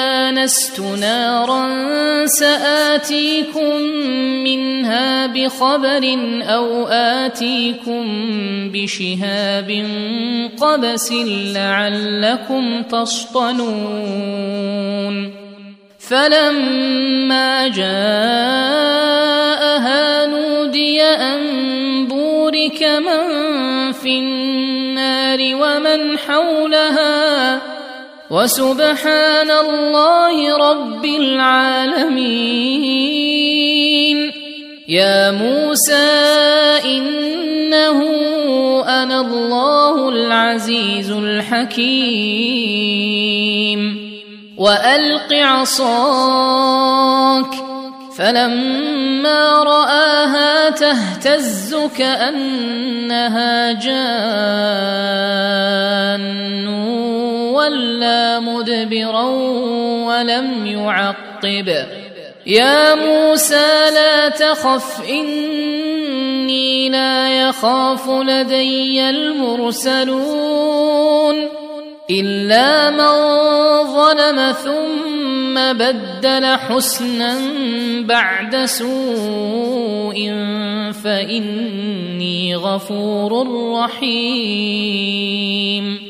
انست نارا سآتيكم منها بخبر أو آتيكم بشهاب قبس لعلكم تصطلون فلما جاءها نودي أن بورك من في النار ومن حولها وسبحان الله رب العالمين. يا موسى إنه أنا الله العزيز الحكيم. وألق عصاك فلما رآها تهتز كأنها جان. وَلَّى مُدْبِرًا وَلَمْ يُعَقِّبْ. يَا مُوسَى لَا تَخَفْ إِنِّي لَا يَخَافُ لَدَيَّ الْمُرْسَلُونَ. إِلَّا مَن ظَلَمَ ثُمَّ بَدَّلَ حُسْنًا بَعْدَ سُوءٍ فَإِنِّي غَفُورٌ رَّحِيمٌ.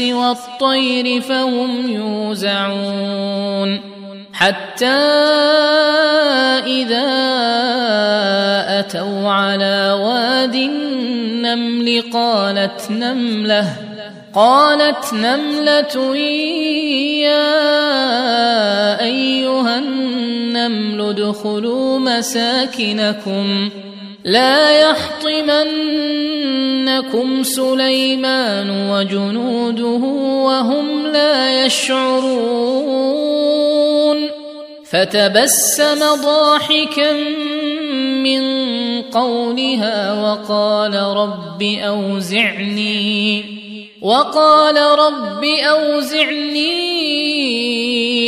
والطير فهم يوزعون. حتى إذا أتوا على واد النمل قالت نملة قالت نملة يا أيها النمل ادخلوا مساكنكم. لا يحطمن يفتننكم سليمان وجنوده وهم لا يشعرون. فتبسم ضاحكا من قولها وقال رب أوزعني وقال رب أوزعني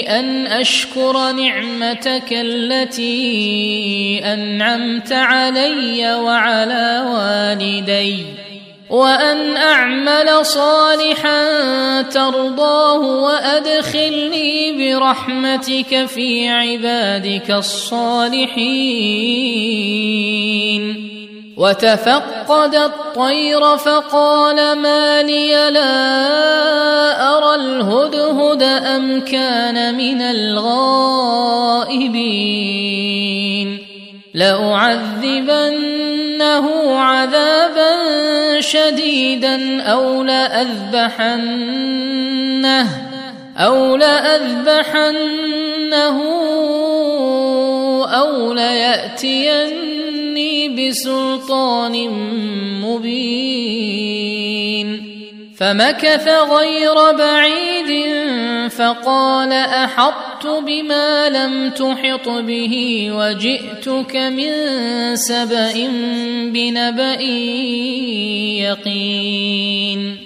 أن أشكر نعمتك التي أنعمت علي وعلى والدي وأن أعمل صالحا ترضاه وأدخلني برحمتك في عبادك الصالحين. وتفقد الطير فقال ما لي لا أرى الهدهد أم كان من الغائبين لأعذبنه عذابا شديدا أو لأذبحنه أو لأذبحنه أو ليأتين بسلطان مبين فمكث غير بعيد فقال أحطت بما لم تحط به وجئتك من سبأ بنبأ يقين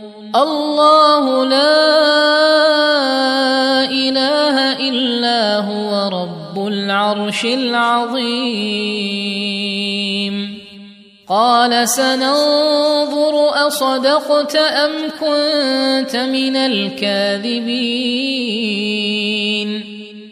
الله لا إله إلا هو رب العرش العظيم. قال سننظر أصدقت أم كنت من الكاذبين.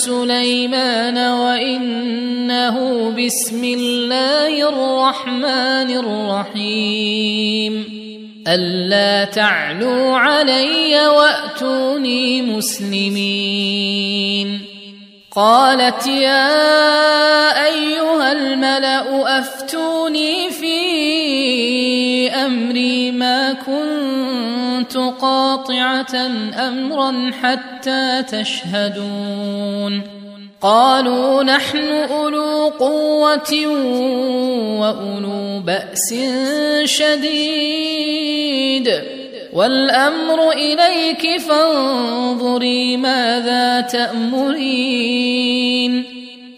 سليمان وإنه بسم الله الرحمن الرحيم. ألا تعلوا علي وأتوني مسلمين. قالت يا أيها الملأ أفتوني في أمري؟ ما كنت قاطعة أمرا حتى تشهدون. قالوا نحن أولو قوة وأولو بأس شديد. والأمر إليك فانظري ماذا تأمرين.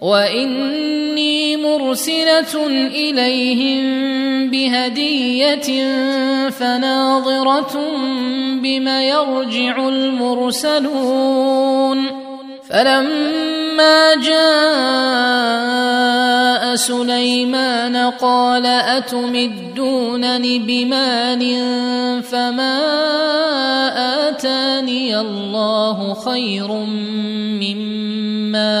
واني مرسله اليهم بهديه فناظره بم يرجع المرسلون فلما جاء سليمان قال اتمدونني بمال فما اتاني الله خير مما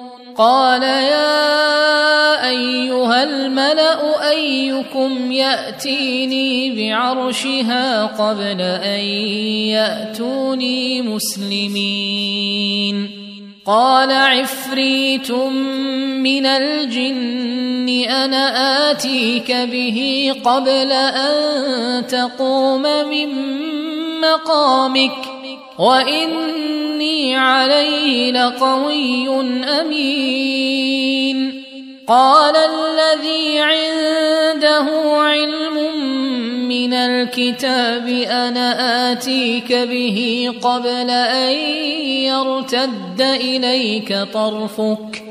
قال يا أيها الملأ أيكم يأتيني بعرشها قبل أن يأتوني مسلمين. قال عفريت من الجن أنا آتيك به قبل أن تقوم من مقامك. واني عليه لقوي امين قال الذي عنده علم من الكتاب أنا اتيك به قبل ان يرتد اليك طرفك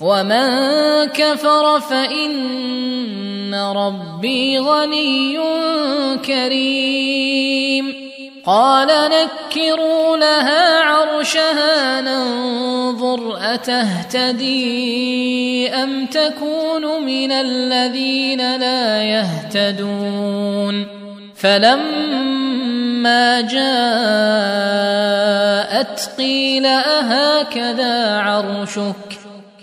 ومن كفر فان ربي غني كريم قال نكروا لها عرشها ننظر اتهتدي ام تكون من الذين لا يهتدون فلما جاءت قيل اهكذا عرشك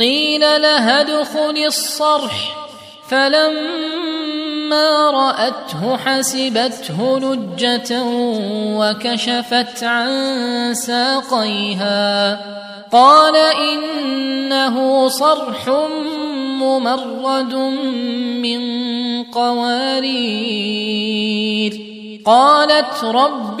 قيل لها ادخل الصرح. فلما رأته حسبته لجة وكشفت عن ساقيها. قال إنه صرح ممرد من قوارير. قالت رب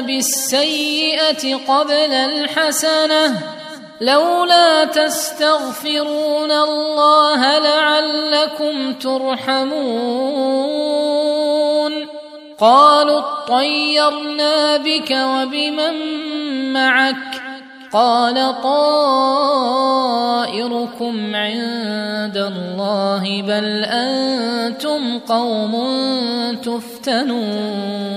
بالسيئة قبل الحسنة لولا تستغفرون الله لعلكم ترحمون قالوا اطيرنا بك وبمن معك قال طائركم عند الله بل أنتم قوم تفتنون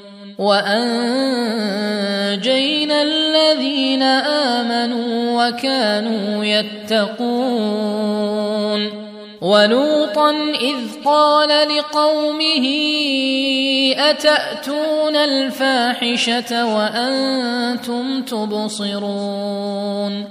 وأنجينا الذين آمنوا وكانوا يتقون ولوطا إذ قال لقومه أتأتون الفاحشة وأنتم تبصرون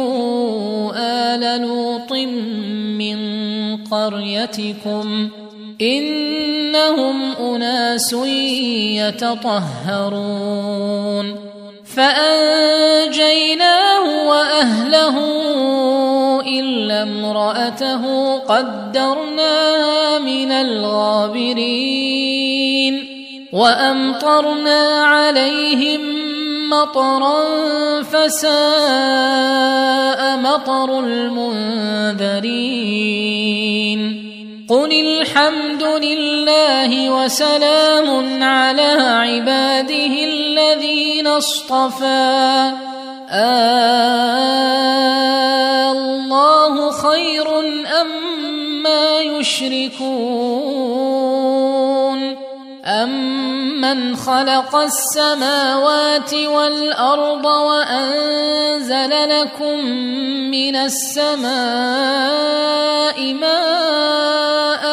آل لوط من قريتكم إنهم أناس يتطهرون فأنجيناه وأهله إلا امرأته قدرناها من الغابرين وأمطرنا عليهم مطرا فساء مطر المنذرين. قل الحمد لله وسلام على عباده الذين اصطفى. آه الله خير أما ما يشركون؟ أمن خلق السماوات والأرض وأنزل لكم من السماء ماء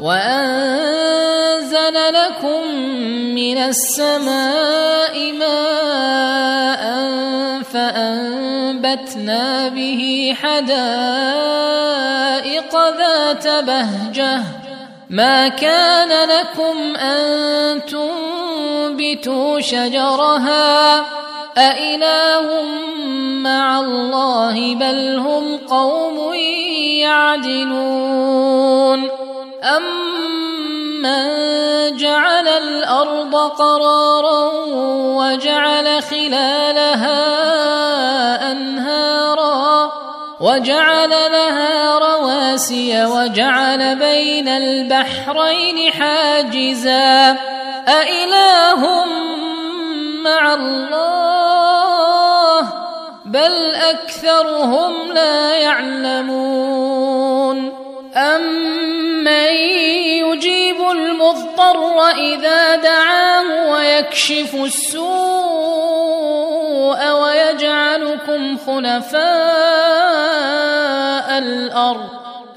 وأنزل لكم من السماء ماء فأنبتنا به حدائق ذات بهجة ما كان لكم أن تنبتوا شجرها أإله مع الله بل هم قوم يعدلون أمن جعل الأرض قرارا وجعل خلالها أنهارا وجعل لها رواسي وجعل بين البحرين حاجزا أإله مع الله بل أكثرهم لا يعلمون أمن يجيب المضطر إذا دعاه ويكشف السوء ويجعلكم خلفاء الأرض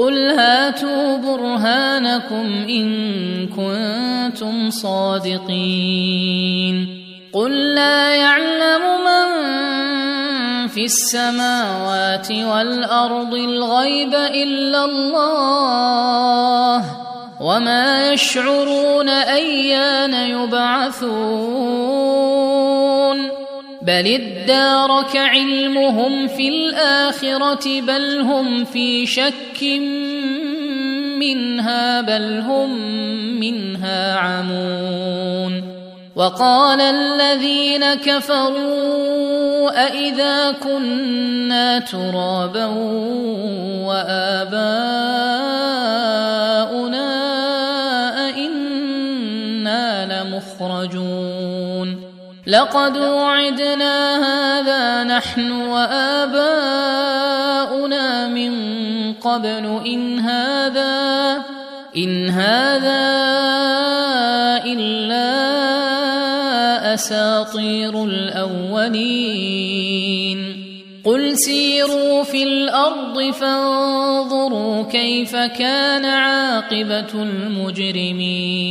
قل هاتوا برهانكم إن كنتم صادقين قل لا يعلم من في السماوات والارض الغيب الا الله وما يشعرون ايان يبعثون بل ادارك علمهم في الاخره بل هم في شك منها بل هم منها عمون وقال الذين كفروا أإذا كنا ترابا وآباؤنا أئنا لمخرجون لقد وعدنا هذا نحن وآباؤنا من قبل. إن هذا إن هذا إلا أساطير الأولين. قل سيروا في الأرض فانظروا كيف كان عاقبة المجرمين.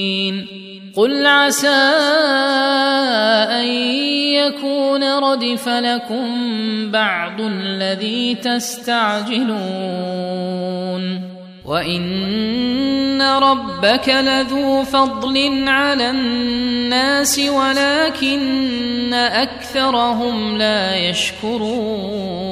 قل عسى ان يكون ردف لكم بعض الذي تستعجلون وان ربك لذو فضل على الناس ولكن اكثرهم لا يشكرون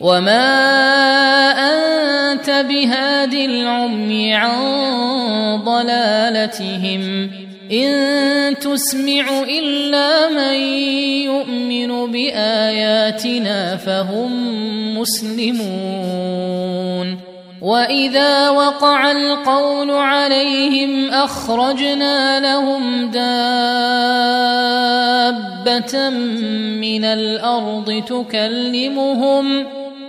وما انت بهاد العمي عن ضلالتهم ان تسمع الا من يؤمن باياتنا فهم مسلمون واذا وقع القول عليهم اخرجنا لهم دابه من الأرض تكلمهم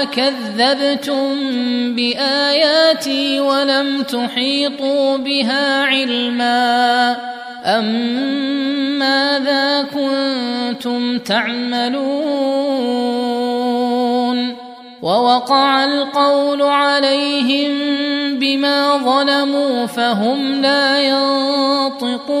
قال اكذبتم بآياتي ولم تحيطوا بها علما أم ماذا كنتم تعملون ووقع القول عليهم بما ظلموا فهم لا ينطقون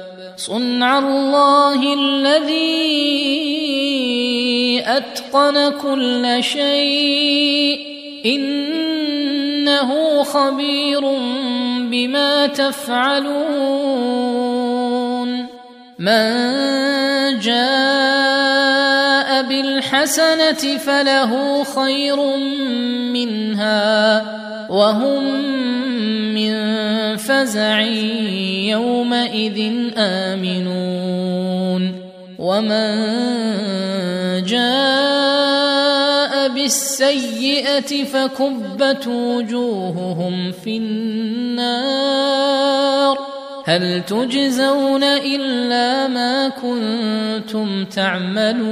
صنع الله الذي أتقن كل شيء. إنه خبير بما تفعلون. من جاء بالحسنة فله خير منها وهم من فزع يومئذ آمنون. ومن جاء بالسيئة فكبت وجوههم في النار. هل تجزون إلا ما كنتم تعملون؟